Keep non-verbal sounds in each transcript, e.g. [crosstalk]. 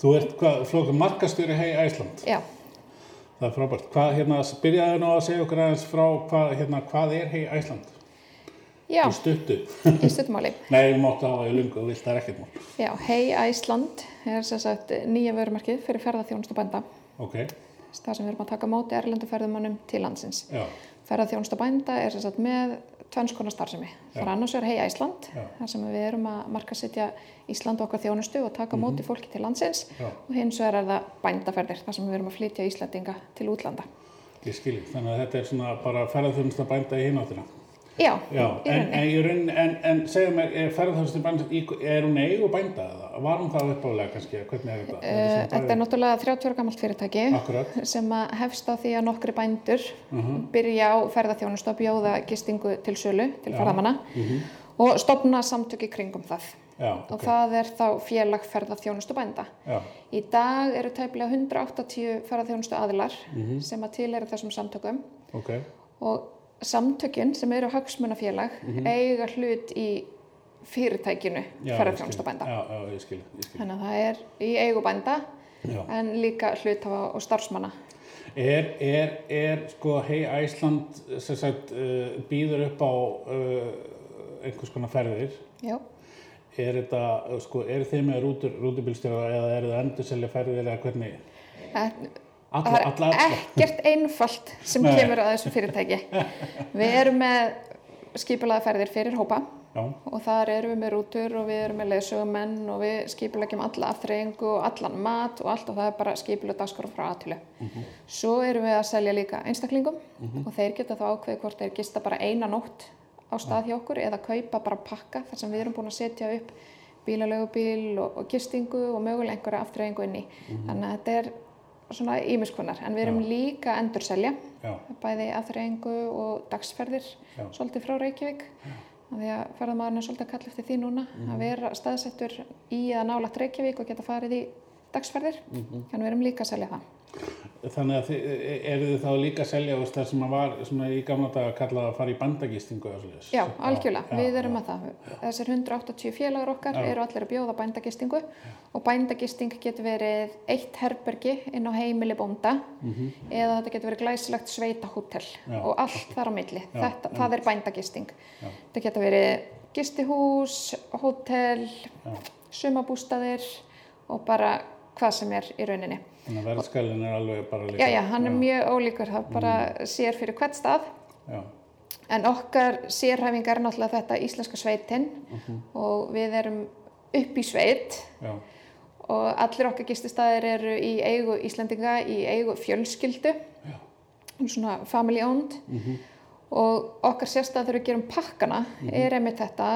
Þú ert flókum markastjóri hei Æsland. Já, Það er frábært. Hvað, hérna, byrjaðu nú að segja okkur aðeins frá hvað, hérna, hvað er hei Æsland? já, Í stuttu. í stuttumáli. [laughs] Nei, þú máttu hafa í lungu, þú vilt það er ekkert mál. Já, Hey Æsland er sem sagt nýja vörumarkið fyrir ferðarþjónustu bænda. Ok, Það sem við erum að taka móti erlendu ferðumannum til landsins. já, Ferðarþjónustu bænda er sem sagt með tvennskona starfsemi. Það er annars vegar Hey Æsland, Já. þar sem við erum að markasetja Ísland okkar þjónustu og taka á móti fólki til landsins. já, Og hins vegar er það bændaferðir, þar sem við erum að flytja Íslandinga til útlanda. ég skilji. Þannig að þetta er svona bara ferðarþjónusta bænda í hináttina. Já, Já, en, en, en, en segðu mér, er ferðarþjónusta bænda, er hún eigu bænda eða? Var hún það uppálega kannski? Hvernig er þetta? Uh, þetta er náttúrulega 30 ára gammalt fyrirtæki. Akkurat. sem að hefst á því að nokkri bændur Mhm. byrja á ferðarþjónustu að bjóða gistingu til sölu, til Já. ferðamanna Mhm. og stopna samtöki kringum það. Já, Og ok. það er þá félag ferðarþjónustu bænda. Já, Í dag eru tæplega 180 ferðarþjónustu aðilar Mhm. sem að til eru þessum samtökum ok. og samtökin sem eru hagsmunafélag eiga hlut í fyrirtækinu. Já, ég ferðarþjónustu skil. bænda. Já, já, ég skil, ég skil. Þannig að það er í eigu bænda Já. en líka hluthafa og starfsmanna. Er, er, er sko hei Æsland sagt uh, býður upp á uh, einhvers konar ferðir Já. er þetta, uh, sko, er þið með rútur, rútubilstjóra eða eru það endur selja ferðir eða hvernig Það alla, það er alla, alla, ekkert einfalt sem Nei. kemur að þessu fyrirtæki. [laughs] Við erum með skipulaða ferðir fyrir hópa já, og þar erum við með rútur og við erum með leðsögumenn og við skipulegjum alla afþreyingu og allan mat og allt og það er bara skipulega dagskrá frá aðtölu. Svo erum við að selja líka einstaklingum og þeir geta þá ákveði hvort þeir gista bara eina nótt á stað hjá okkur eða kaupa bara pakka þar sem við erum búin að setja upp bílalögubíl og, og gistingu og mögulega einhverja afþreyingu inn í. Þannig að þetta er svona ímiskunnar en við erum Já. líka að endurselja bæði afþreyingu og dagsferðir Já. svolítið frá Reykjavík. Af því að ferðamaðurinn er svolítið að kalla eftir því núna að vera staðsettur í eða nálagt Reykjavík og geta farið í dagsferðir. En við erum líka að selja það þannig að þið, eru þið þá líka að selja það sem að var svona í gamla daga kallað að fara í bandagistingu? Já, algjörlega, já, við erum já. með það þessir 180 félagar okkar Já. eru allir að bjóða bændagistingu og bændagisting getur verið eitt herbergi inn á heimili bónda eða þetta getur verið glæsilegt sveitahótel Já. og allt þar á milli Já, þetta, það er bændagisting Já. þetta getur verið gistihús, hótel Já. sumabústaðir og bara hvað sem er í rauninni Þannig að verðskælinn er alveg bara líka. Já, já, hann er mjög ólíkur, það bara sér fyrir hvert stað. Já, En okkar sérhæfing er náttúrulega þetta íslenska sveitin. Og við erum upp í sveit. Já, og allir okkar gististæðir eru í eigu Íslendinga, í eigu fjölskyldu, já, svona family owned. Og okkar sérstæð þegar við gerum pakkana er einmitt þetta,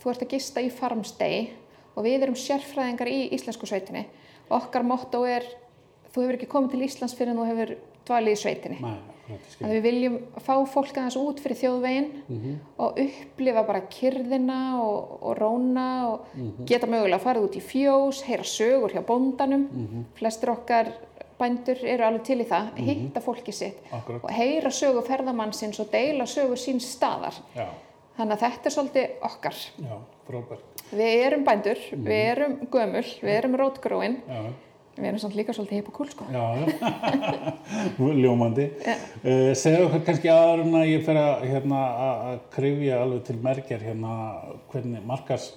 þú ert að gista í farmstay og við erum sérfræðingar í íslensku sveitinni. Okkar motto er, þú hefur ekki komið til Íslands fyrir en þú hefur dvalið í sveitinni. Nei, að við viljum fá fólk aðeins út fyrir þjóðveginn og upplifa bara kyrðina og, og róna og geta mögulega að fara út í fjós, heyra sögur hjá bóndanum. Flestir okkar bændur eru alveg til í það, hitta fólki sitt Akkurat. og heyra sögu ferðamannsins og deila sögu síns staðar. Já, Þannig að þetta er svolítið okkar. já, frábært. Við erum bændur, við erum gömul, við erum rótgróin, Já, við erum samt líka svolítið hipp og kúl sko. já, já. [laughs] Ljómandi. Uh, segðu okkur kannski aðra en að ég fer að, hérna, krifja alveg til merkjar hérna hvernig markars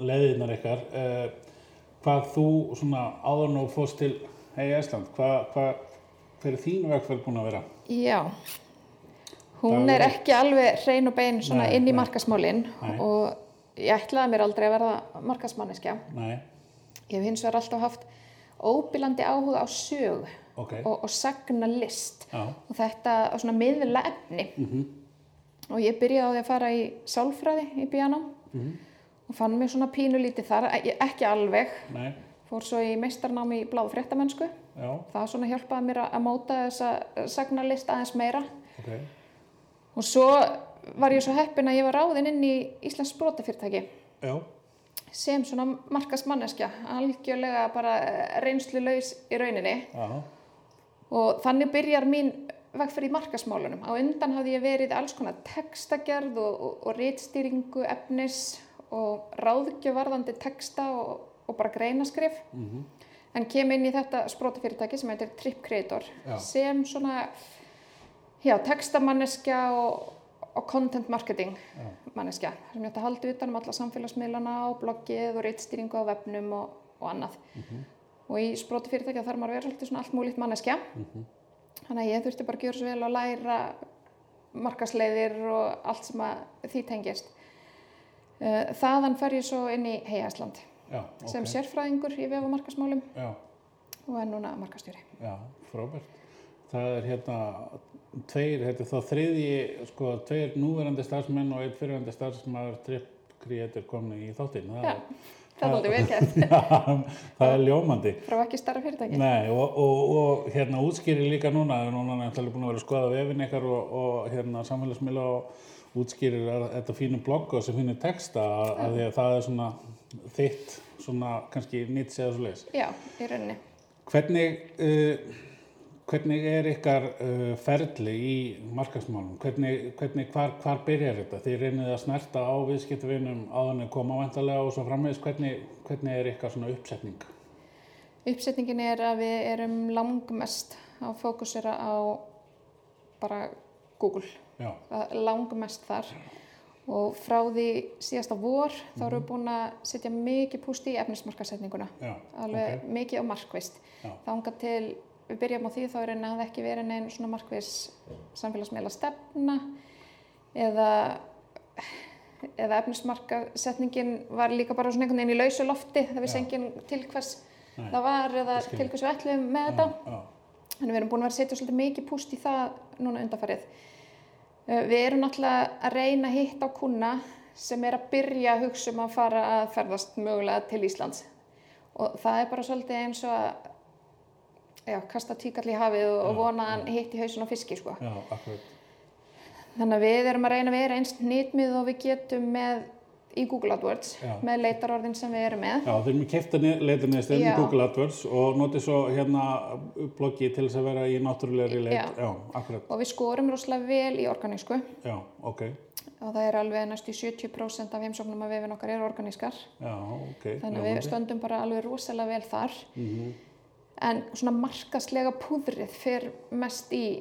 leiðinar ykkar. Uh, hvað þú svona áður nú fórst til hei Æsland, hvað, hvað, hver er þín vegferð búin að vera? Já, hún Það er ekki alveg hrein og bein svona Nei, inn í markasmálinn og ég ætlaði mér aldrei að verða markasmanneskja. Nei, Ég hef hins vegar alltaf haft óbílandi áhuga á sög ok, og, og sagna list já, og þetta á svona miðla efni. mhm, Og ég byrjaði á því að fara í sálfræði í bíanám mhm, og fann mig svona pínulítið þar, e- ekki alveg. nei, Fór svo í meistarnámi í bláðu fréttamennsku. já, Það svona hjálpaði mér að móta þessa sagnalist aðeins meira. ok, Og svo var ég svo heppin að ég var ráðinn inn í Íslands brotafyrirtæki já, sem svona markasmanneskja, algjörlega bara reynslu laus í rauninni já, og þannig byrjar mín vegferð í markasmálunum. Á undan hafði ég verið alls konar textagerð og, og, og rítstýringu efnis og ráðgjöf varðandi texta og, og bara greinaskrif Mhm. en kem inn í þetta sprótafyrirtæki sem heitir Trip Creator Já. sem svona já, textamanneskja og, og content marketing Já. manneskja sem ég ætti að halda utan um alla samfélagsmiðlana og bloggið og reittstýringu á vefnum og, og annað Mhm. og í sprótafyrirtæki þarf maður að vera svolítið svona allt múlíkt manneskja Mhm. þannig að ég þurfti bara að gjöra svo vel að læra markasleiðir og allt sem að því tengist Eh, þaðan fer ég svo inn í Heiasland Já, sem sérfræðingur í vef og markasmálum Já, og er núna markastjóri. já, frábært. Það er hérna tveir, þetta er þá þriðji, sko, tveir núverandi starfsmenn og einn fyrirverandi starfsmæður Trip Creator komni í þáttinn. Það það [laughs] það er ljómandi. frá ekki starra fyrirtæki. Nei, og, og, og hérna útskýri líka núna, núna er náttúrulega búin að vera skoða vefin ykkar og, og hérna samfélagsmiðla og útskýrir að þetta fínu blogg og þessi fínu texta að, að að það er svona þitt, svona kannski nýtt séða svo leis. Já, í rauninni. Hvernig, uh, hvernig er ykkar uh, ferli í markaðsmálum? Hvernig, hvernig hvar, hvar byrjar þetta? Þið reynið að snerta á viðskiptavinum áðan að koma vantarlega og svo framvegis. Hvernig, hvernig er ykkar svona uppsetning? Uppsetningin er að við erum langmest að fókusera á bara Google. Langmest þar og frá því síðasta vor þá erum við búin að setja mikið púst í efnismarkasetninguna. já, Alveg mikið og markvist. Þánga til við byrjum á því þá er einn að ekki verið neinn svona markvis samfélagsmeila stefna eða eða efnismarkasetningin var líka bara svona einhvern veginn í lausu lofti það vissi enginn til hvers Nei, það var eða til hvers við ætlum með já, þetta. já, Þannig við erum búin að vera að setja svolítið mikið púst í það núna undarfarið. Uh, Við erum náttúrulega að reyna að hitta á kuna sem er að byrja að hugsa um að fara að ferðast mögulega til Íslands. Og það er bara svolítið eins og að já, kasta tíkall í hafið og, og vona hann hitt í hausun á fiski. Sko. Þannig að við erum að reyna að vera eins nýtmið og við getum með í Google AdWords Já. með leitarorðin sem við erum með. Já, þeir eru með kefta leitarniðst inn í. Google AdWords og notið svo hérna bloggi til þess að vera í náttúrulegri leit. Já. Akkurat. Og við skorum rosalega vel í organísku Já, ok. og það er alveg næstu 70% af heimsóknum að vefin okkar eru organískar. Já, ok. Þannig að við stöndum bara alveg rosalega vel þar. Mm En svona markaslega púðrið fyrir mest í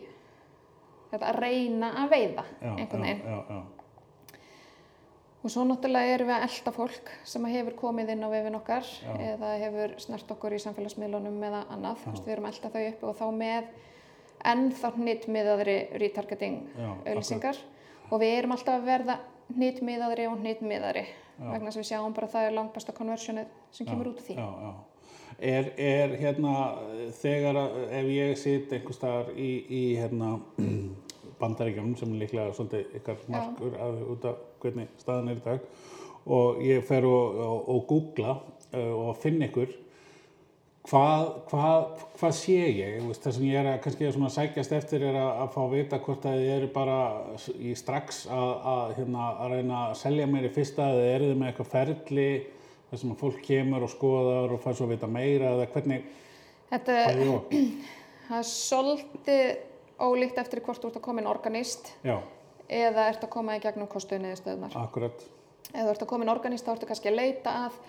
þetta að reyna að veiða Já, einhvern veginn. já, já. Og svo náttúrulega erum við að elda fólk sem hefur komið inn á vefin okkar eða hefur snert okkur í samfélagsmiðlunum eða annað. Þú veist, Við erum að elda þau upp og þá með ennþá hnitmiðaðri retargeting Já, auðlýsingar og við erum alltaf að verða hnitmiðaðri og hnitmiðaðri Já. vegna sem við sjáum bara að það er langt besta konversjónið sem kemur út af því. Er, er hérna, þegar að, ef ég sitt einhver staðar í, í hérna, [clears throat] bandaríkjum sem er líklega svolítið ykkar markur að, út af hvernig staðan er í dag og ég fer og, og, og googla uh, og finn ykkur hvað, hvað, hvað sé ég? Það sem ég er að kannski svona sækjast eftir er að, að fá að vita hvort að þið eru bara í strax að, að, hérna, að reyna að selja mér í fyrsta eða eru þið með eitthvað ferli þar sem að fólk kemur og skoðar og fær svo að vita meira eða hvernig Þetta [clears throat] það er svolítið ólíkt eftir hvort þú ert að koma inn organist já, eða ert að koma í gegnum kostuðu niðurstöðunar. akkurat Ef þú ert að koma inn organist þá ertu kannski að leita að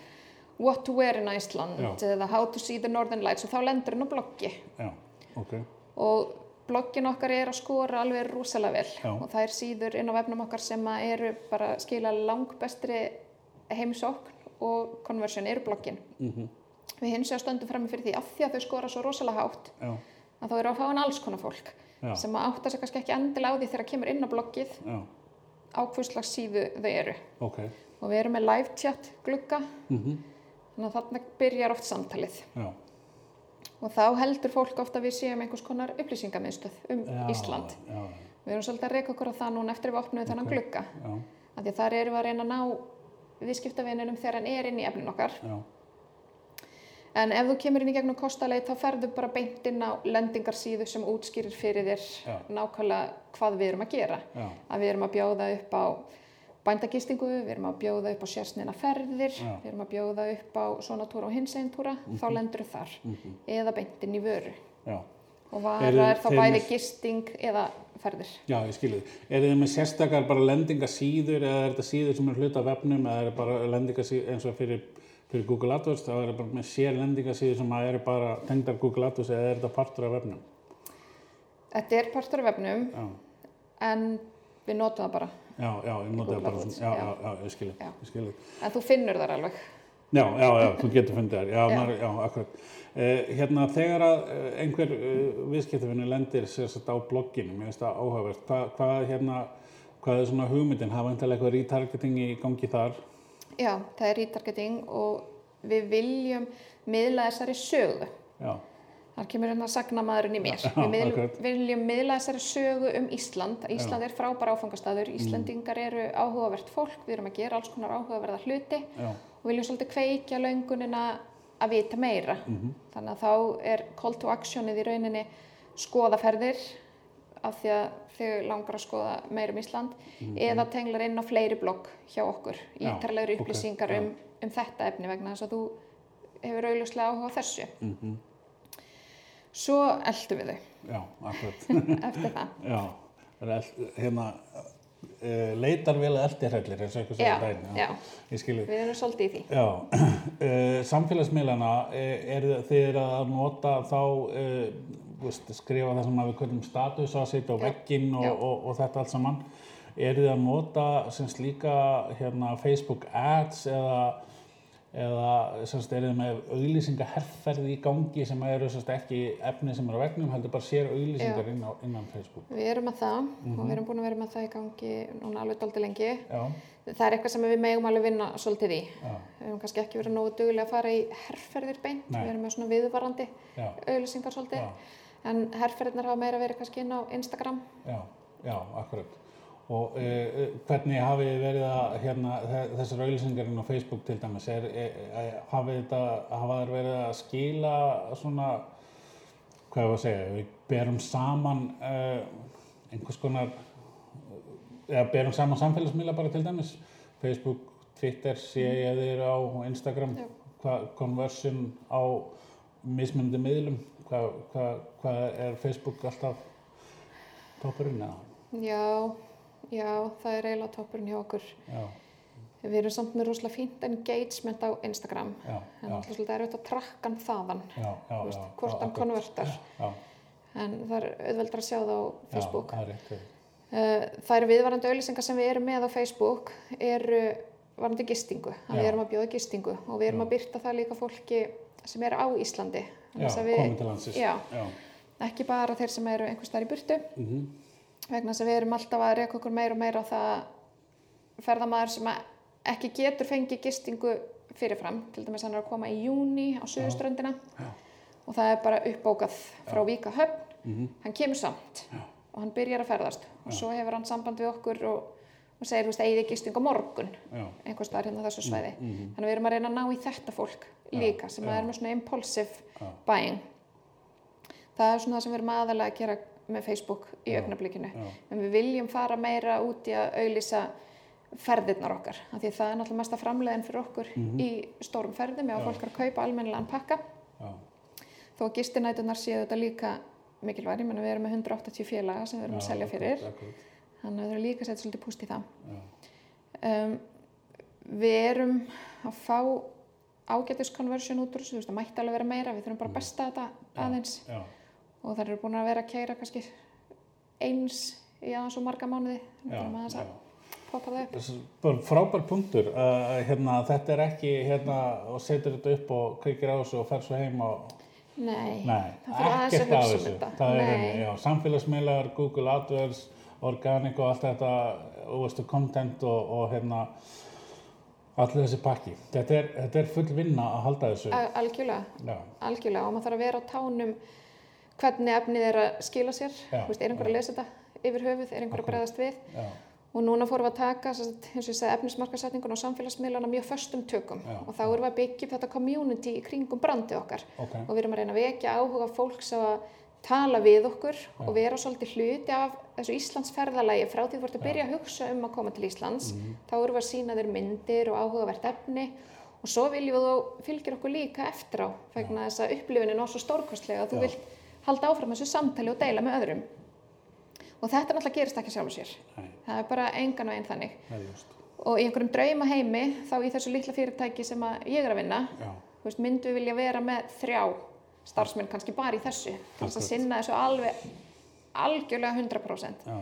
what to wear in Iceland Já. eða how to see the northern lights og þá lendur inn á bloggi. já, ok, Og bloggin okkar er að skora alveg rosalega vel Já. og það er síður inn á vefnum okkar sem eru bara skila langbestri heimsókn og conversion eru bloggin. mm Við hins vegar stöndum frammi fyrir því að því að þau skora svo rosalega hátt já, að þá eru að fá hann alls konar fólk já, sem að átta sig kannski ekki endilega á því þegar kemur inn á bloggið já, á hvurslags síðu þau eru. ok Og við erum með live chat glugga, mm þannig að þarna byrjar oft samtalið. já, Og þá heldur fólk ofta að við séum einhvers konar upplýsingamiðstöð um Ísland. já, Við erum svolítið að reyka okkur á það núna eftir við opnum þennan Ok. glugga. já, Af því að þar erum við að reyna að ná viðskiptavininum þegar hann er inn í efnin okkar. já, En ef þú kemur inn í gegnum kostaleit þá ferðu bara beint inn á lendingarsíðu sem útskýrir fyrir þér Já. nákvæmlega hvað við erum að gera. já, Að við erum að bjóða upp á bændagistingu, við erum að bjóða upp á sérsnina ferðir, Já. við erum að bjóða upp á svona túra og hins einn túra, þá lendur þar. mhm, Eða beint inn í vöru. Og vara Eru er þá bæði gisting eða ferðir. Já, ég skilði. Er þið með sérstakar bara lendingasíður eða er þetta síður sem er hluta af vefnum eða er þetta bara lendingasíður eins og fyrir fyrir Google AdWords þá er það bara með sér lendingasíður sem að eru bara tengdar Google AdWords eða er þetta partur af vefnum? Þetta er partur af vefnum Já, en við notum það bara. já, já, ég nota það bara já, já. já, ég skilji, skilji. En þú finnur þar alveg. Já, já, já, þú getur fundið þær, já, Já. maður, já, akkurat. Eh, hérna, þegar að eh, einhver uh, viðskiptafinni lendir sérstaklega á blogginu, mér finnst það áhugavert, hvað, hvað, hérna, hvað er svona hugmyndin, hafa einhverja eitthvað retargeting í gangi þar? Já, það er retargeting og við viljum miðla þessari sögu. Já, Þar kemur hérna sagnamaðurinn í mér. [laughs] Já, Við miðlum, akkurat. viljum miðla þessari sögu um Ísland. Ísland er frábær áfangastaður. Íslandingar eru áhugavert fólk. Við erum að gera alls konar áhugaverða hluti já, og viljum svolítið kveikja löngunina að vita meira. Þannig að þá er call to actionið í rauninni skoðaferðir af því að þau langar að skoða meira um Ísland eða tenglar inn á fleiri blogg hjá okkur. Já, Ítarlegur ok, upplýsingar já. um, um þetta efni vegna þess að þú hefur auðvuslega áhuga þessu. mhm, Svo eldum við þau. já, akkurat. [laughs] eftir það. já, það er eld- hérna, uh, leitar vel að eldirhellir, eins og eitthvað dæn. já. Ég skilji. Við erum svolítið í því. Uh, [clears throat] samfélagsmiðlana, eh, er eru að nota þá, veist, skrifa það sem að við köllum status að setja á Já, vegginn og, já. og, og þetta allt saman. Er þið að nota sem slíka hérna, Facebook ads eða, eða semst, er þið með auglýsingaherferð í gangi sem eru semst, ekki efni sem eru á veggnum, heldur bara sér auglýsingar inn á, innan Facebook? Við erum með það Mhm. og við erum búin að vera með það í gangi núna alveg dálítið lengi. Já, Það er eitthvað sem við megum alveg vinna svolítið í. já, Við erum kannski ekki verið nógu duglega að fara í herrferðir beint. Nei. Við erum með svona viðvarandi já, auðlýsingar svolítið. En herrferðirnar hafa meira verið kannski inn á Instagram. Já, já, akkurat. Og uh, hvernig hafið þið verið að, hérna, þe- þessar auðlýsingarinn á Facebook til dæmis, er, er, er, hafið þetta, hafa þær verið að skila svona, hvað ég var að segja, við berum saman uh, einhvers konar, eða berum saman samfélagsmiðla bara til dæmis, Facebook, Twitter, sé ég þeir á Instagram, conversion á mismunandi miðlum, hvað, hvað, hvað er Facebook alltaf toppurinn eða? Já, já, það er eiginlega toppurinn hjá okkur. Já, Við erum samt með rosalega fínt engagement á Instagram. já, En alltaf svolítið erfitt að trakka hann þaðan. já, já, veist, já, hvort hann konvertar. Já, En það er auðveldra að sjá það á Facebook. Já, það er rétt. það er- eru viðvarandi auðlýsingar sem við erum með á Facebook eru varandi gistingu. Að við erum að bjóða gistingu og við erum að byrta það líka fólki sem eru á Íslandi. Já, að komið til landsins. Já, ekki bara þeir sem eru einhvers þar í burtu. mhm, Vegna þess að við erum alltaf að reyka okkur meira og meira á það ferðamaður sem ekki getur fengið gistingu fyrirfram. Til dæmis hann er að koma í júni á Suðuströndina Já. og það er bara uppbókað frá Víka höfn. mhm, Hann kemur samt Já. og hann byrjar að ferðast og svo hefur hann samband við okkur og, og segir, þú veist, eigið gisting á morgun já, einhvers staðar hérna á þessu mhm. Þannig að við erum að reyna að ná í þetta fólk líka sem já. er með svona impulsive Já. buying. Það er svona það sem við erum aðalega að gera með Facebook í Já. augnablikinu. já, En við viljum fara meira út í að auðlýsa ferðirnar okkar. Af því að það er náttúrulega mesta framleiðin fyrir okkur í stórum ferðum. Já. fólk er að kaupa almennilegan pakka. já, Þó að gistinætunar séu þetta líka mikilvæg. Ég meina við erum með 180 félaga sem við erum að selja fyrir. akkurat, akkurat, Þannig að við erum líka að setja svolítið púst í það. já, Um, við erum að fá ágætis conversion út úr þessu, þú veist, það mætti alveg vera meira, við þurfum bara að besta þetta aðeins já, og það eru búin að vera að keira kannski eins í aðeins og marga mánuði, þannig að maður já. að poppa það upp. Frábær punktur uh, hérna, þetta er ekki hérna og setur þetta upp og kveikir á þessu og fer svo heim og Nei, nei, það þarf aðeins að hugsa um þetta. það Nei. henni, já, samfélagsmiðlar, Google AdWords Organic og allt þetta og veistu, content og, og hérna allir þessi pakki þetta er, þetta er full vinna að halda þessu Al- algjörlega, algjörlega og maður þarf að vera á tánum hvernig efnið er að skila sér, veist, er einhver að lesa þetta yfir höfuð, er einhver að bregðast við? Já, Og núna fórum við að taka, segi, efnismarkasetningun og samfélagsmiðlana mjög föstum tökum. Já, og þá erum við að byggja upp þetta community í kringum brandið okkar. Ok. Og við erum að reyna að vekja áhuga fólks að tala við okkur Já. og vera svolítið hluti af þessu Íslands ferðalagi frá því þú vart að byrja að hugsa um að koma til Íslands Mhm. þá erum við að sína þér myndir og áhugavert efni. Og svo viljum við þú fylgir okkur líka eftir á vegna þess að upplifunin er svo stórkostlega að þú vilt halda áfram þessu samtali og deila með öðrum. Og þetta náttúrulega gerist ekki sjálfur sér. Nei, það er bara engan veginn þannig. Það er just og í einhverjum drauma heimi þá í þessu litla fyrirtæki sem ég er að vinna Já, veist, myndu vilja vera með þrjá starfsmenn kannski bara í þessu. Þess að sinna þessu alveg algjörlega 100% já,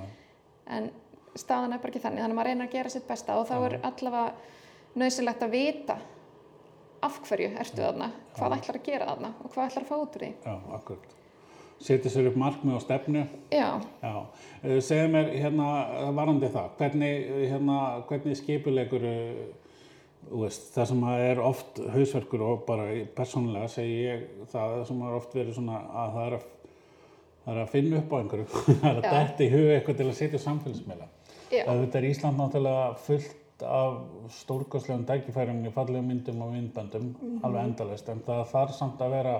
en staðan er bara ekki þannig. Þannig að maður reynir að gera sitt besta og þá er allavega nöðsynlegt að vita af hverju ertu þarna hvað ætlar að gera þarna og hvað ætlar að fá út úr því. Já, akkurat. Setja sér upp markmið og stefnu. já, Já, Eh, segðu mér hérna varandi það, hvernig, hérna, hvernig skipulegur veist, það sem er oft hausverkur og bara persónulega segi ég það sem er oft verið svona að það er að, það er að finna upp á einhverju, [laughs] það er að detta í huga eitthvað til að setja samfélagsmiðla. Þetta er Ísland náttúrulega fullt af stórkostlegum tækifærum í fallegum myndum og myndböndum, alveg endalaust, en það þarf samt að vera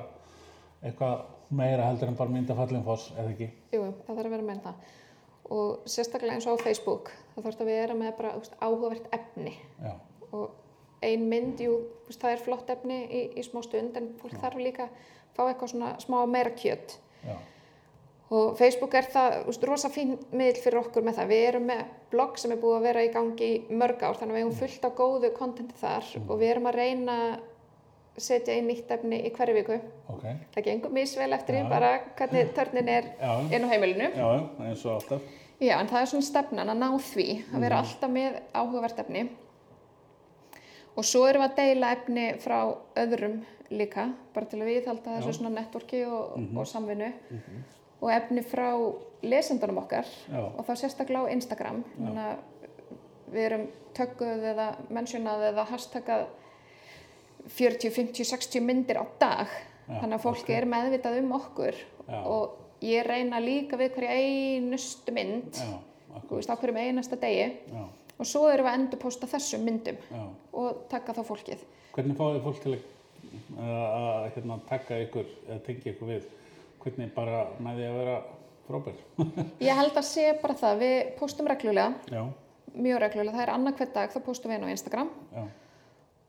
eitthvað meira heldur en bara mynda fallegum foss, eða ekki? jú, það þarf að vera með það. Og sérstaklega eins og á Facebook það þarf að vera með bara úst, áhugavert efni. Já, og ein mynd, jú, veist, það er flott efni í, í smá stund en fólk þarf líka að fá eitthvað svona smá meira kjött já, og Facebook er það, veist, rosa fín miðl fyrir okkur með það, við erum með blogg sem er búið að vera í gangi í mörg ár þannig að við hefum fullt á góðu kontenti þar og við erum að reyna setja inn nýtt efni í hverju viku. Ok. það gengur misvel eftir því bara hvernig törnin er Já, inn á heimilinu. Já, eins og alltaf. Já, en það er svona stefnan að ná því að vera alltaf með áhugavert efni. Og svo erum við að deila efni frá öðrum líka bara til að viðhalda þessu Já. svona networki og, og samvinnu. Og efni frá lesendunum okkar Já. og þá sérstaklega á Instagram. Við erum tökkuð eða mentionað eða hashtagað 40, 50, 60 myndir á dag Já, þannig að fólk ok. er meðvitað um okkur Já. og ég reyna líka við hverja einustu mynd Já, þú veist, á hverjum einasta degi já, og svo erum við að endurposta þessum myndum já. og taka þá fólkið. Hvernig þið fólk til að, hérna, taka ykkur, eða tengja ykkur við? Hvernig bara með því að vera frábær? [laughs] Ég held að sé bara það, við postum reglulega, já, mjög reglulega, það er annað hver dag, þá postum við inn á Instagram já,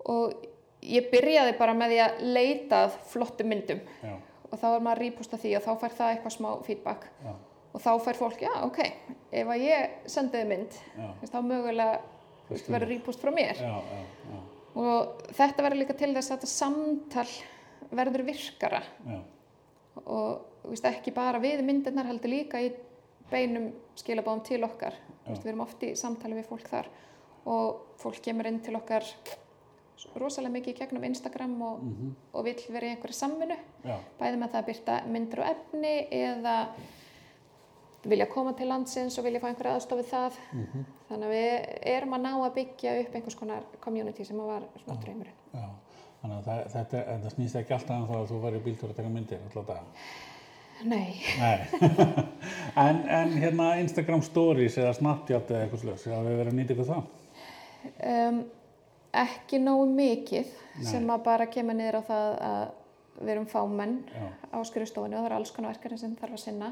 og ég byrjaði bara með því að leita að flottum myndum. Já, og þá er maður að reposta því og þá fær það eitthvað smá feedback. Já, og þá fær fólk, já, ok, ef að ég sendiði mynd, veist, þá mögulega verður repost frá mér. Og þetta verður líka til þess að þetta samtal verður virkara. Og veist, ekki bara við myndirnar heldur líka í beinum skilabáðum til okkar. Veist, við erum oft í samtali við fólk þar og fólk kemur inn til okkar rosalega mikið í gegnum Instagram og, og vill vera í einhverju samvinnu já, bæði með það að byrta myndir og efni eða vilja koma til landsins og vilja fá einhverja aðstofið það þannig að við erum að ná að byggja upp einhvers konar community sem var svona draumurinn já. Þannig að það, þetta, þetta snýst ekki alltaf um það að þú væri bíltúr að taka myndir alltaf dag. Nei, Nei. [laughs] en, en hérna Instagram Stories eða Snapchat eða eitthvað slags, já, við verðum að nýta ykkur það. um, ekki nógu mikið Nei. sem að bara kemur niður á það að við erum fámenn Já, á skrifstofunni og það eru alls konar verkefni sem þarf að sinna.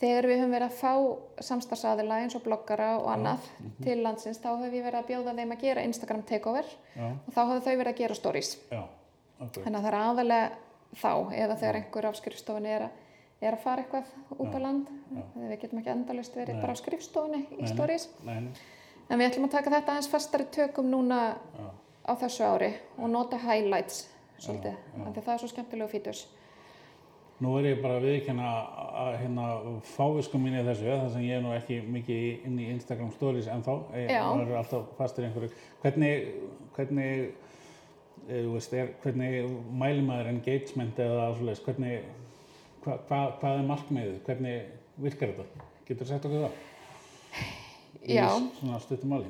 Þegar við höfum verið að fá samstarfsaðila eins og bloggara og annað til landsins, þá höfum við verið að bjóða þeim að gera Instagram takeover já, og þá höfum þau verið að gera stories. já, ok, Þannig að það er aðalega þá eða þegar einhver af skrifstofunni er er að fara eitthvað út á land. Við getum ekki endalust verið bara á skrifstofunni í stories. nei, nei, En við ætlum að taka þetta aðeins fastari tökum núna já, á þessu ári og nota highlights svolítið, af því að það er svo skemmtilegu fítus. Nú er ég bara að viðkjanna að hérna fávisku mín í þessu, þar sem ég er nú ekki mikið inn í Instagram Stories en þá, ég Já. er alltaf fastur í einhverju. Hvernig, hvernig, eh, þú veist, er, hvernig mæli maður engagement eða svoleiðis, hvernig, hva, hva, hvað er markmiðið, hvernig virkar þetta? Getur þú sagt okkur það? Já.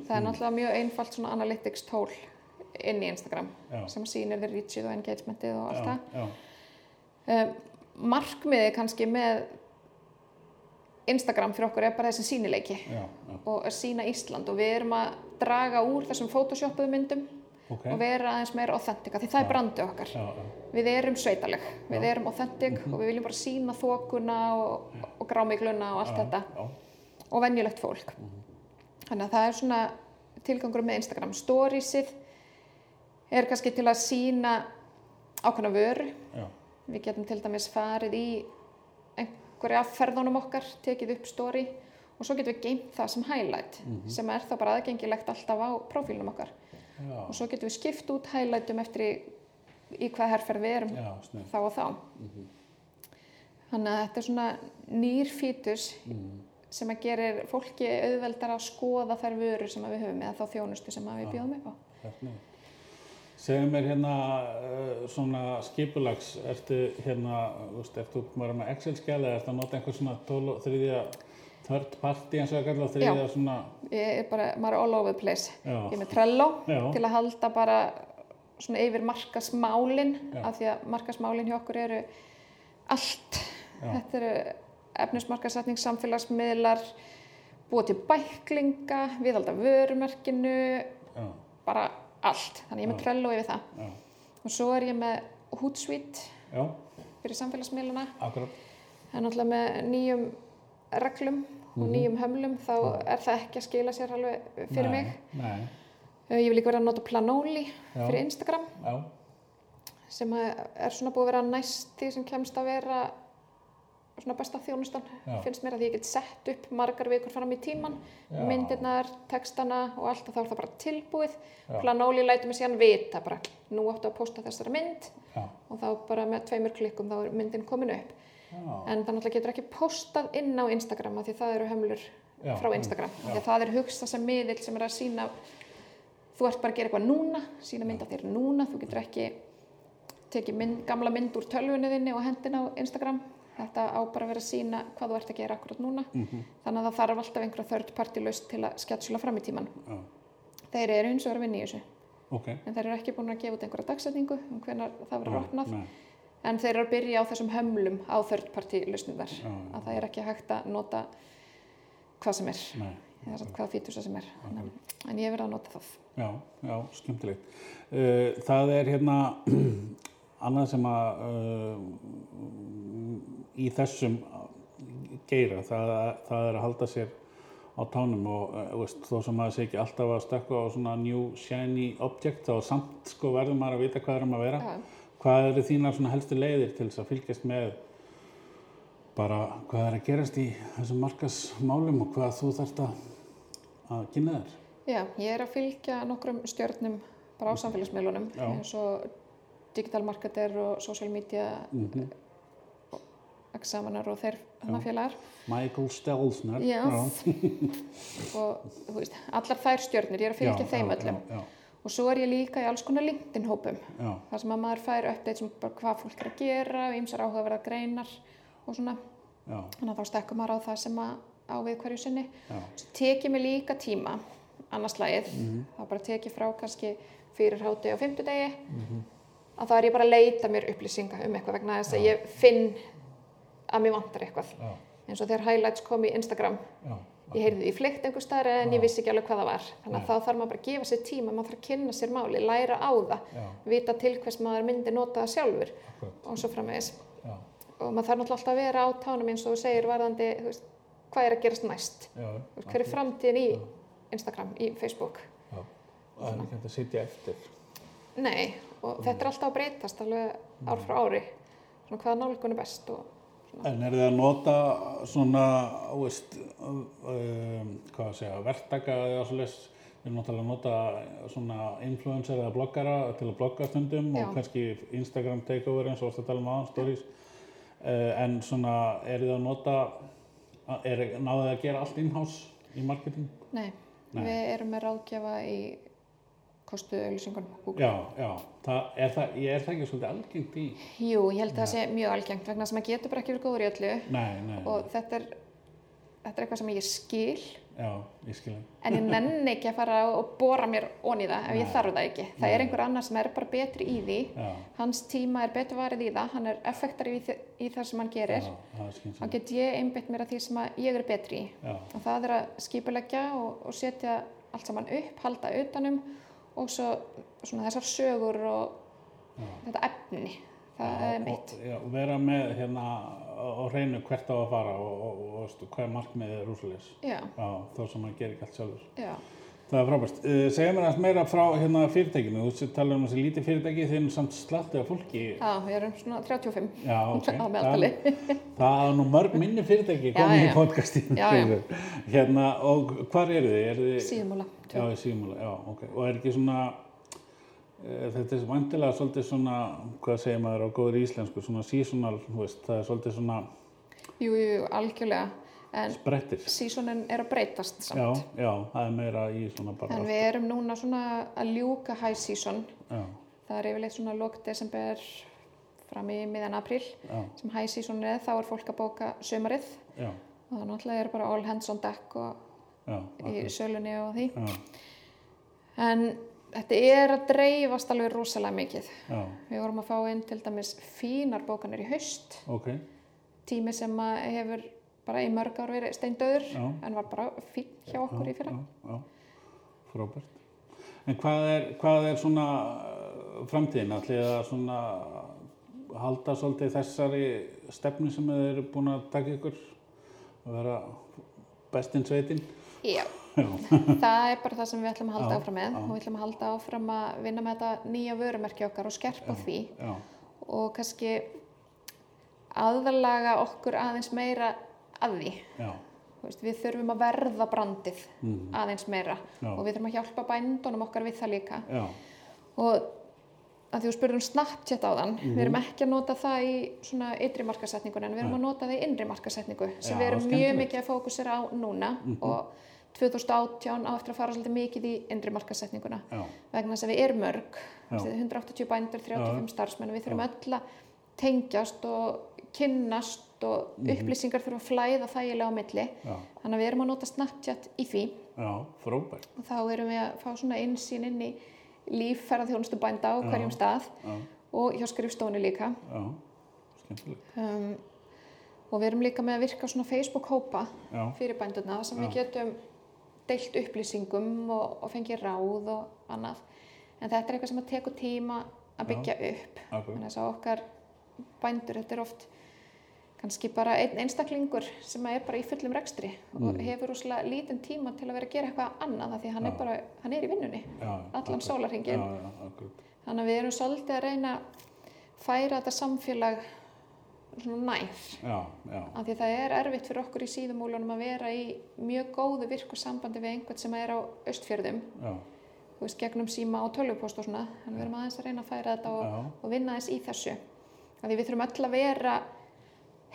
Það er náttúrulega mjög einfalt svona analytics tól inn í Instagram Já. sem sýnir þér reachið og engagementið og allt það. Um, markmiðið kannski með Instagram fyrir okkur er bara þessi sínileiki já, já, og að sína Ísland og við erum að draga úr þessum photoshopuðu myndum ok, og vera aðeins meira authentic því það er brandið okkar. já, já, Við erum sveitaleg, við erum authentic Mhm. og við viljum bara sína þokuna og, og grámigluna og allt þetta já, og venjulegt fólk. Þannig að það er svona tilgangur með Instagram. Storiesið er kannski til að sína ákveðna vöru. já, Við getum til dæmis farið í einhverja af ferðunum okkar, tekið upp story og svo getum við geimt það sem highlight sem er þá bara aðgengilegt alltaf á prófílnum okkar. Já, og svo getum við skipt út highlightum eftir í, í hvað herferð við erum já, þá og þá. Þannig að þetta er svona nýr fítus sem að gerir fólki auðveldar að skoða þær vörur sem við höfum eða þá þjónustu sem við bjóðum upp á Hérna. Segðu mér hérna uh, svona skipulags, ertu hérna, ertu bara með Excel-skjali eða ertu að nota einhver svona tól, þriðja third party eins og það kallar þriðja svona, ég er bara, maður er all over the place Já. ég er með Trello Já. til að halda bara svona yfir markasmálin Já. af því að markasmálin hjá okkur eru allt Já. þetta eru efnismarkasetning, samfélagsmiðlar búa til bæklinga viðhalda vörumerkinu já, bara allt, þannig ég er með. Trello yfir það. Já, og svo er ég með Hootsuite já, fyrir samfélagsmiðluna akkurat, það er náttúrulega með nýjum reglum og Mhm. nýjum hömlum þá er það ekki að skila sér alveg fyrir nei, mig. Nei, Eh, Ég vil líka vera að nota Planoli fyrir Instagram sem er svona búið að vera næst því sem kemst að vera svona besta þjónustan. Já. finnst mér að ég get sett upp margar vikur fram í tíman Já. myndirnar, textana og allt og þá er það bara tilbúið. Já. Planoli lætur mig síðan vita bara nú áttu að posta þessari mynd já, og þá bara með tveimur klikkum þá er myndin komin upp. En það náttúrulega getur ekki postað inn á Instagram af því það eru hömlur frá Instagram. Því að það er hugsað sem miðill sem er að sína þú ert bara að gera eitthvað núna sína mynd af þér núna, þú getur ekki tekið mynd, gamla mynd úr tölvunni þinni og hendina á Instagram þetta á bara að vera að sína hvað þú ert að gera akkurat núna. Mhm, þannig að það þarf alltaf einhverja þörd partilust til að skjatsula fram í tíman já, þeir eru eins og eru að vinna í þessu. Ok. en þeir eru ekki búin að gefa út einhverja dagsetningu um hvenar það verður Nei, opnað. nei, en þeir eru að byrja á þessum hömlum á þörd partilustnum þar. Já. að það er ekki hægt að nota hvað sem er. Nei, eða satt hvað fítusa sem er. En, en ég verið að nota það. Já, já, skemmtilegt. Uh, það er hérna [clears throat] annað sem að uh, í þessum geira, það, það er að halda sér á tánum og uh, veist, þó sem maður sé ekki alltaf að stökka á svona new shiny object þá samt sko verður maður að vita hvað er um að vera. Já. Hvað eru þínar svona helstu leiðir til þess að fylgjast með bara hvað er að gerast í þessum markasmálum og hvað þú þarft að, að kynna þér? Já, ég er að fylgja nokkrum stjörnum bara á samfélagsmiðlunum Já. eins og digital marketer og social media Mm examinar og þeir hana félagar Michael Stelzner. [laughs] Og þú veist, allar þær stjörnur, ég er að fylgja Já, þeim já, öllum. Já, og svo er ég líka í alls konar LinkedIn hópum þar sem að maður fær updates um bara hvað fólk er að gera og ýmsar áhugaverða greinar og svona, þannig að þá stekkum maður á það sem að á við hverju sinni. Svo tek ég mig líka tíma, annars lagið, Mhm. þá bara tek ég frá kannski fyrir háti á fimmtudegi, Mhm. að þá er ég bara að leita mér upplýsinga um eitthvað vegna þess að ég finn að mér vantar eitthvað. já, Eins og þegar highlights kom í Instagram, já, ég heyrði því í fleikt einhver staðar en ég vissi ekki alveg hvað það var. Þannig að þá þarf maður bara að gefa sér tíma, maður þarf að kynna sér máli, læra á það, vita til hvers maður myndi nota það sjálfur akkurat, og svo framvegis. já, Og maður þarf náttúrulega alltaf að vera á tánum eins og þú segir varðandi, veist, hvað er að gerast næst? hver er framtíðin í Instagram, í Facebook? já, það er ekki hægt að sitja eftir. Nei, og þetta er alltaf að breytast alveg ár frá ári. Svona hvaða nálgun er best og En er þið að nota svona, veist, um, hvað að segja, verktaka eða svoleiðis, við erum náttúrulega að nota svona influencer eða bloggara til að blogga stundum Já. og kannski Instagram takeover eins og að tala um aðan, stories. Uh, en svona, er þið að nota, er, náðu þið að gera allt in-house í marketing? nei, Nei. við erum með ráðgjafa í kostu auðlýsingunum Google. Já, já, það, er, það, er það ekki svolítið algengt í? Jú, ég held að það sé mjög algengt vegna sem að getur bara ekki verið góður í öllu Nei, nei, og þetta er, þetta er eitthvað sem ég skil já, ég skil en ég nenni ekki að fara og bóra mér onni það ef ég Nei. þarf það ekki. Það er einhver annar sem er bara betri í því, Já, hans tíma er betur varið í það, hann er effektari í, í það sem hann gerir. er. Þá get ég einbytt mér að því sem að ég er betri í. Já, og það er að skipuleggja og, og setja allt saman upp, halda utanum og svo svona þessar sögur og Já. þetta efni það er mitt. og, já, og vera með hérna á hreinu hvert á að fara og, og, og, og hvað markmiðið er rúsleis já, já, þó sem maður gerir allt sjálfur. Já, Það er frábært. Uh, segja mér aðeins meira frá hérna fyrirtækinu. Þú tala um þessi lítið fyrirtæki þegar samt slattið af fólki. Já, við erum svona 35 Já, [laughs] ok. á meðaltali. Það, það er nú mörg minni fyrirtæki komið í podcastinu. Já, já. Hérna, og hvar eru þið? Eru þið? Síðumúla. Já, síðmúla, já, ok. Og er ekki svona, e, þetta er vantilega svolítið svona, hvað segir maður á góður íslensku, svona seasonal, þú veist, það er svolítið svona jú, jú, algjörlega. En sprettir. sísonin er að breytast samt. Já, já, það er meira í svona bara. En við erum núna svona að ljúka high season. Já, Það er yfirleitt svona lók desember fram í miðan april já, sem high season er. Þá er fólk að bóka sömarið já, og það náttúrulega er bara all hands on deck og já, í sölunni og því. En þetta er að dreifast alveg rosalega mikið. já, Við vorum að fá inn til dæmis fínar bókanir í haust. ok, Tími sem að hefur bara í mörg ár verið steindöður Já. en var bara fín hjá okkur í fyrra. já, já, frábært. En hvað er, hvað er svona uh, framtíðin, að svona halda svolítið þessari stefnu sem þið eru búin að taka ykkur að vera bestinn sveitin? Já, Já, [laughs] það er bara það sem við ætlum að halda Já, áfram með já. og við ætlum að halda áfram að vinna með þetta nýja vörumerki okkar og skerpa því já, og kannski aðlaga okkur aðeins meira að því. Veist, við þurfum að verða brandið Mhm. aðeins meira Já. og við þurfum að hjálpa bændunum okkar við það líka. já, Og að því þú spurður um Snapchat áðan, Mhm. við erum ekki að nota það í svona ytri markasetningun en við erum að nota það í innri markasetningu sem Já, við erum mjög. Mhm. mikið að fókusera á núna og 2018 á eftir að fara svolítið mikið í innri markasetninguna vegna þess að við erum mörg, Já. Þessi 180 bændur, 35 Já. starfsmenn við þurfum öll að tengjast og kynnast og upplýsingar þurfa að flæða þægilega á milli. Já, þannig að við erum að nota Snapchat í því. Já, frábært, og þá erum við að fá svona einsýn inn í lífferðarþjónustu bænda á hverjum stað já, og hjá skrifstofunni líka. Já, skemmtilegt, um, og við erum líka með að virka svona Facebook-hópa fyrir bændurna sem við getum deilt upplýsingum og, og fengið ráð og annað. En þetta er eitthvað sem að tekur tíma að byggja upp. Þannig að okkar bændur þetta er oft kannski bara einn einstaklingur sem er bara í fullum rekstri og hefur úslega lítinn tíma til að vera að gera eitthvað annað því hann er bara, hann er í vinnunni já, allan já, akkur, Þannig að við erum svolítið að reyna að færa þetta samfélag nær. Af því það er erfitt fyrir okkur í síðumúlunum að vera í mjög góðu virku sambandi við einhvern sem er á austfjörðum, já, þú veist, gegnum síma og tölvupost og svona. Þannig að við erum aðeins að reyna að færa þetta og, og vinna aðeins í þessu. Af því við þurfum öll að vera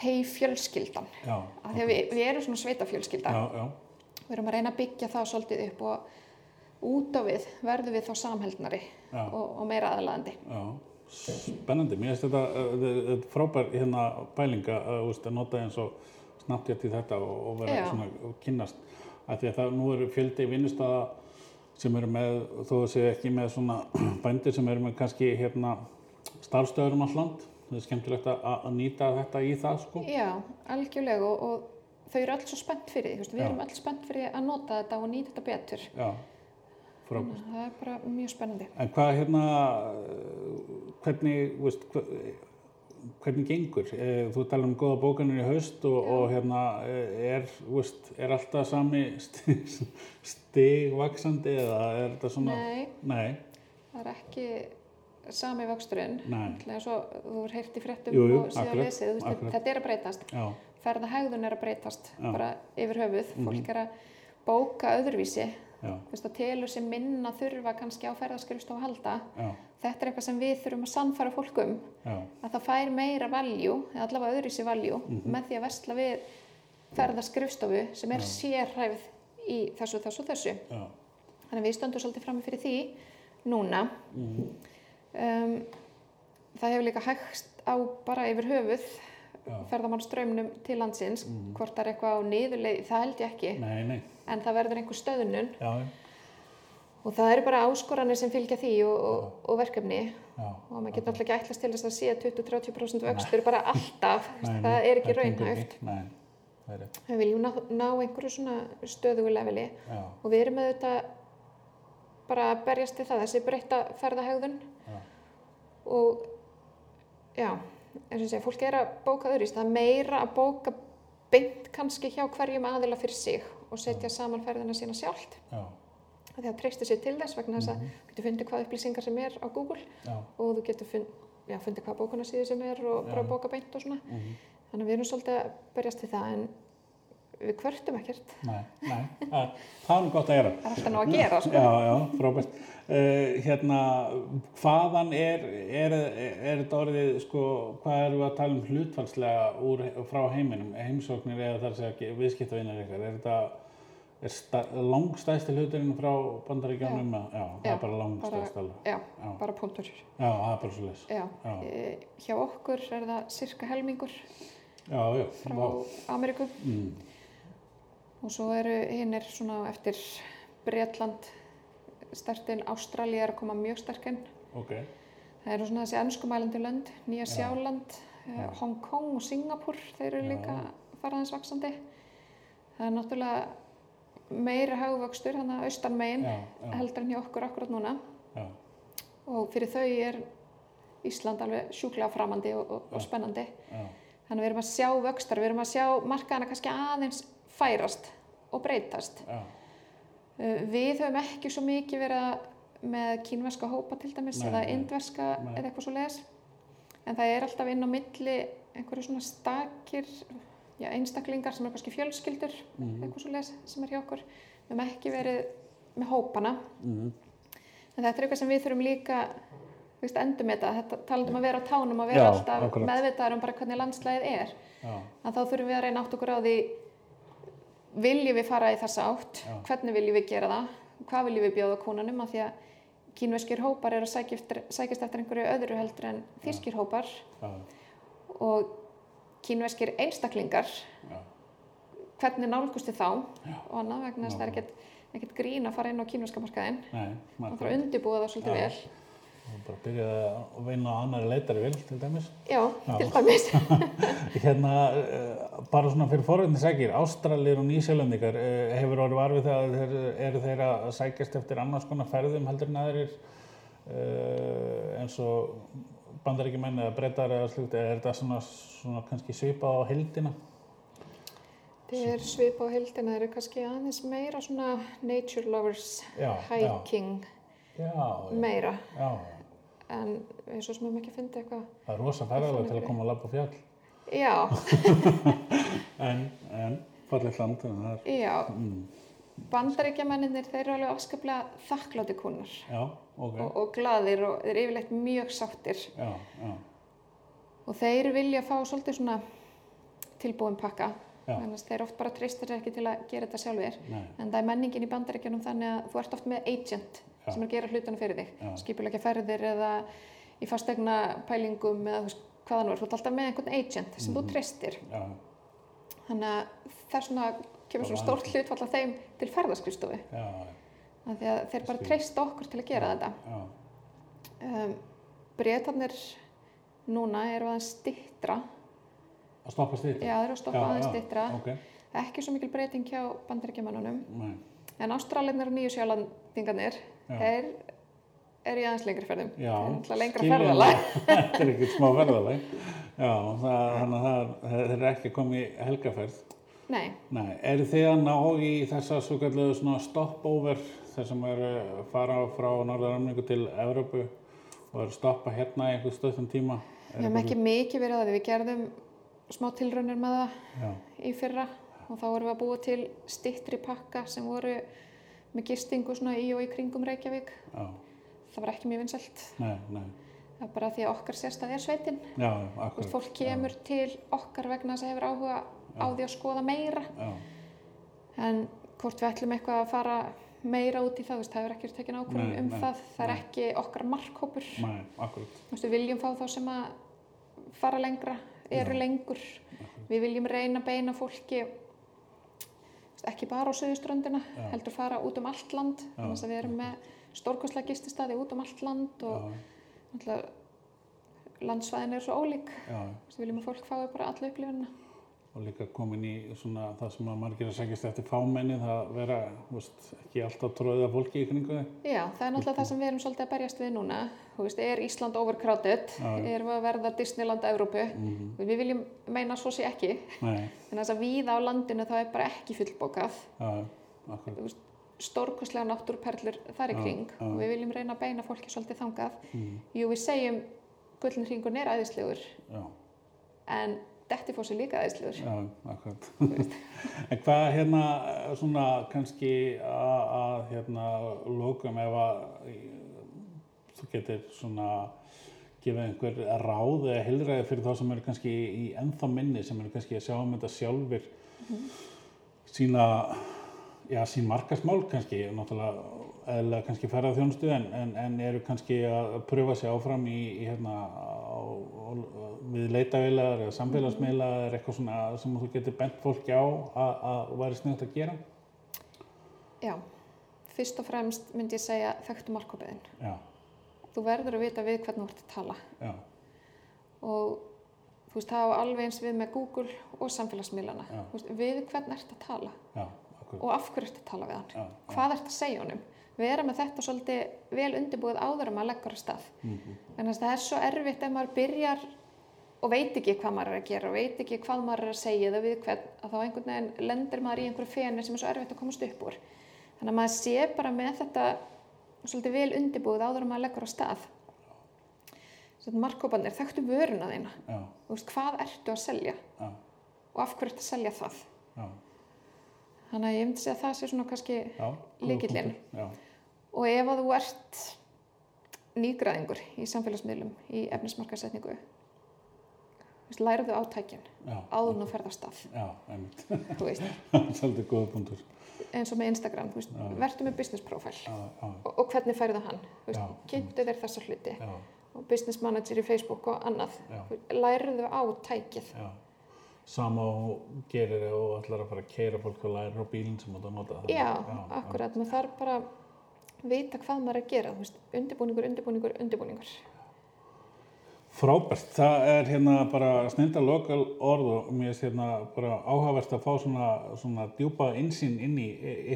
hei fjölskyldan. já, því að við, við erum svona sveitafjölskylda. já, já, Við erum að reyna að byggja það svolítið upp og út á við verðum við þá samheldnari Já. og, og meira aðlaðandi. já, spennandi, mér finnst þetta, uh, þetta frábær hérna pælinga að, að nota eins og snabbtjátt í þetta og, og vera svona og kynnast, af því að það nú eru fjöldi vinnustaða sem eru með, þó segja ekki með svona [clears throat] bændir sem eru með kannski hérna starfstöður um all land, það er skemmtilegt að, nýta þetta í það, sko. Já, algjörlega og, og þau eru alls svo spennt fyrir því, við Já. erum alls spennt fyrir að nota þetta og nýta þetta betur. Já, frábært. Það er bara mjög spennandi. En hvað hérna, hvernig, veist, hvernig gengur? Eh, Þú talar um góða bókanir í haust og, og hérna eh, er, veist, er alltaf sami sti- stig vaksandi eða er þetta svona? Nei, Nei, það er ekki sami vöxturinn. Að svo þú er heyrt í jú, og síðan lesið, akkurat. þetta er að breytast. já, Ferðahegðun er að breytast Já. Bara yfir höfuð. Fólk er að bóka öðruvísi. það telur sem minna þurfa kannski á ferðaskrifstofu að halda. já, Þetta er eitthvað sem við þurfum að sannfæra fólk um. já, að það fær meira valjú, eða allavega öðru sér valjú, Mhm. með því að versla við ferðaskrifstofu sem er sérhæfð í þessu, þessu, þessu. já, Þannig að við stöndum svolítið frammi fyrir því núna. Mhm. Um, það hefur líka hægst á bara yfir höfuð Já. Ferðamannströmmnum til landsins, hvort það er eitthvað á niðurleið, það held ég ekki, nei, nei, en það verður einhver stöðnun. Já, já, og það eru bara áskoranir sem fylgja því og, og, og verkefni. Já. og maður getur alltaf ekki ætlast til þess að sé 20-30% vöxtur bara alltaf, Nei, það er ekki rétt, Við viljum ná, ná einhverju svona stöðugu leveli. Já, og við erum með þetta bara að berjast til það, þessi breytta ferðahegðun. Já, og já, eins og segi, fólk er að bóka öðruvísi, það er meira að bóka beint kannski hjá hverjum aðila fyrir sig og setja saman ferðina sína sjálft. já, því að treysti sér til þess vegna þess að þú getur fundið hvað upplýsingar sem er á Google já, og þú getur fundið hvað bókunarsýði sem er og bara bóka beint og svona. mhm, Þannig að við erum svolítið að berjast til það en við kvörtum ekkert. nei, nei, það er nú gott að gera. Það er alltaf nú að gera, sko. Já, já, frábært. Uh, hérna, hvaðan er, er, er þetta orðið, sko, hvað erum við að tala um hlutfalslega úr, frá heiminum, heimsóknir eða þar segja viðskiptavinnar ykkar, er þetta, er sta, langstæðsti hluturinn frá bandaríkjónum? Já. já, það Já, er bara langstæðst alveg. Já, Já. bara punktur. Já, það er bara svo. Já. E, hjá okkur er það cirka helmingur Já, já, frá vá. Ameríku Mm, og svo eru hinn er svona eftir Bretland stertinn, Ástralja er að koma mjög sterkinn. ok, Það eru svona þessi ennskumælandi lönd, Nýja Sjáland, Já. Hong Kong og Singapur, þeir eru Já. líka faraðins vaksandi. Það er náttúrulega meiri haugvöxtur, þannig að austan megin já, heldur en hjá okkur akkurat núna. Og fyrir þau er Ísland alveg sjúklega framandi og, og, og spennandi. Þannig að við erum að sjá vöxtar, við erum að sjá markaðana kannski aðeins færast og breytast. já, Uh, Við höfum ekki svo mikið verið að- með kínverska hópa til dæmis Nei, eða indverska nei. eða eitthvað svo leiðis. En það er alltaf inn á milli einhverju svona stakir, já, einstaklingar sem er kannski fjölskyldur, mhm, eitthvað svo leiðis sem er hjá okkur. Við höfum ekki verið með hópana. mhm, En þetta er eitthvað sem við þurfum líka með þetta, þetta talandi um að vera á tánum og vera Já, alltaf meðvitaðar um bara hvernig landslæðið er að þá þurfum við að reyna átt okkur á því viljum við fara í þessa átt? Já. hvernig viljum við gera það? Hvað viljum við bjóða konunum? Af því að kínveskir hópar eru að sækjast eftir einhverju öðru heldur en þýskir hópar. Já, og kínveskir einstaklingar já, hvernig nálgustu þá? Og annað vegna þess að það er ekkert, grín að fara inn á kínveska markaðinn. Og maður þarf að undirbúa það svolítið vel og bara byrjaði að vinna á annari leitari vil til dæmis. já, Já. til dæmis [laughs] Hérna, uh, bara svona fyrir foröndisækir, Ástralir og Nýsjálendingar, uh, hefur orðið varfið að þeir, eru þeir að sækjast eftir annars konar ferðum heldur en aðrir uh, eins og bandaríkjumenn eða brettar eða slugt, er þetta svona, svona kannski svipað á heldina? það er svip á hildina, það eru kannski aðeins meira svona nature lovers Já, hiking Já, já, meira já, en eins og sem við ekki fundið eitthvað. Það er rosa ferðalega til að koma að labba á fjall. já, [laughs] En, en, fallið land, en er, já. Mm, bandaríkjamenninir þeir eru alveg afskaplega þakkláti kúnar já, ok, og, og glaðir og þeir eru yfirleitt mjög sáttir. Já, já, og þeir vilja fá svolítið svona tilbúin pakka. Þannig að þeir oft bara treystir ekki til að gera þetta sjálfir. Nei, en það er menningin í bandaríkjunum þannig að þú ert oft með agent Já. sem er að gera hlutana fyrir þig. Já. skipulegja ferðir eða í fastegna pælingum eða veist hvað nú er, þú ert alltaf með einhvern agent sem þú Mhm. treystir. Já, þannig að það er svona kemur svona stórt hlutfall af þeim til ferðarskristofu já, af því að þeir bara treysta okkur til að gera þetta. Já, um, Bretarnir núna eru aðeins stittra að stoppa stýtt. já þeir eru að stoppa aðeins stittra Ok, ekki svo mikil breyting hjá bandaríkjamannunum nei, en ástralinir og nýju sjálandingarnir Já. Þeir eru í aðeins lengri ferðum. Það er lengra ferðalag. [laughs] Þetta er ekkert smá ferðalag. Já, það, þannig að það er, ekki komið helgaferð. nei, Nei, eru þið að ná í þessa svo kallu svona stopover þar sem að fara frá Norður-Ameríku til Evrópu og að stoppa hérna í einhver stöðum tíma? við hefum ekki mikið verið að við gerðum smá tilraunir með það Já, í fyrra og þá vorum við að búa til stittri pakka sem voru með gistingu svona í og í kringum Reykjavík. Já, það var ekki mjög nei, það er bara því að okkar sérstað er sveitin. Já, Þú veist, akkurat. fólk kemur til okkar vegna þess að hefur áhuga á því að skoða meira. Já, en hvort við ætlum eitthvað að fara meira út í það, það hefur ekki verið tekin ákvörðun Nei, um nei, það, það er nei. ekki okkar markhópur. Við viljum fá þá sem að fara lengra, eru Já. lengur. Við viljum reyna beina fólki ekki bara á söðuströndina, heldur fara út um allt land þannig að við erum með stórkostlega gististaði út um allt land og landsvæðin eru svo ólík. Þú veist, við viljum að fólk fái bara alla upplifunina og líka komin í svona það sem að margir að segjast eftir fámenni það vera, veist, ekki alltaf tróðið af fólki í kringu þig. Já, það er náttúrulega það sem við erum svolítið að berjast við núna Þú veist, er Ísland overcrowded Já. erum við að verða Disneyland Evrópu Mhm. við viljum meina að svo sé ekki Nei, en þess að víða á landinu þá er bara ekki fullbókað já, stórkostlega náttúruperlur þar í Já, kring já. og við viljum reyna að beina fólki svolítið þangað. Mm. Jú, við segjum gullin hringurinn er æðislegur Já, en Dettifoss er líka æðislegur. já, akkurat. [laughs] en hvað hérna svona kannski að, hérna lókum ef að þú getur svona gefið einhver ráð eða heilræði fyrir þá sem eru kannski í ennþá minni sem eru kannski að sjá um þetta sjálfur sína já, sín markasmál kannski náttúrulega eðlilega kannski ferða þjónustu en, en, en eru kannski að pröfa sig áfram í, í hérna á, á, við leitavilaðar eða samfélagsmiðlaðar eða eitthvað svona sem þú getur bent fólki á að, að væri sniðt að gera Já, fyrst og fremst myndi ég segja þekktu markkópiðin. já, Þú verður að vita við hvernig þú ert að tala já, og þú veist, það á alveg eins við með Google og samfélagsmiðlana. Já. Þú Veist, við hvern ert að tala já, og af hverju ert að tala við hann. já, já, Hvað ert að segja honum? Vera með þetta svolítið vel undirbúið áður en maður leggur að stað. mhm, En það er svo erfitt ef maður byrjar og veit ekki hvað maður er að gera og veit ekki hvað maður er að segja eða við hvern, að þá einhvern veginn lendir maður í einhverju feni sem er svo erfitt að komast upp úr. Þannig að maður sé bara með þetta svolítið vel undirbúið áður en maður leggur á stað. Svona markkópanir, þekktu vöruna þína. já, Þú veist, hvað ertu að selja já, og af hverju ertu að selja það. já, Þannig að ég myndi segja að það sé svona kannski já Og ef að þú ert nýgræðingur í samfélagsmiðlum, í efnismarkasetningu, veist, lærðu átækin já, áður en þú ferð á stað, já, einmitt. [laughs] Svolítið góða punktur. Eins og með Instagram, vertu með business profile. Já, já, og, hvernig færðu hann, kynntu þér þessa hluti. Já, og business manager í Facebook og annað, já, lærðu á tækið, sama og gerir og ætlar að fara að keira fólk og læra á bílinn sem þú að nota já, akkurat, maður þarf bara að vita hvað maður er að gera, veist, undirbúningur, undirbúningur, undirbúningur. Frábært, það er hérna bara snynda lokal orð og mér finnst hérna bara áhugavert að fá svona, svona djúpa insýn inn í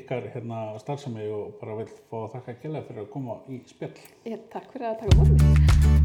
ykkar hérna starfsemi og bara vil fá að þakka kjærlega fyrir að koma í spjall. Ég, takk fyrir að taka mér.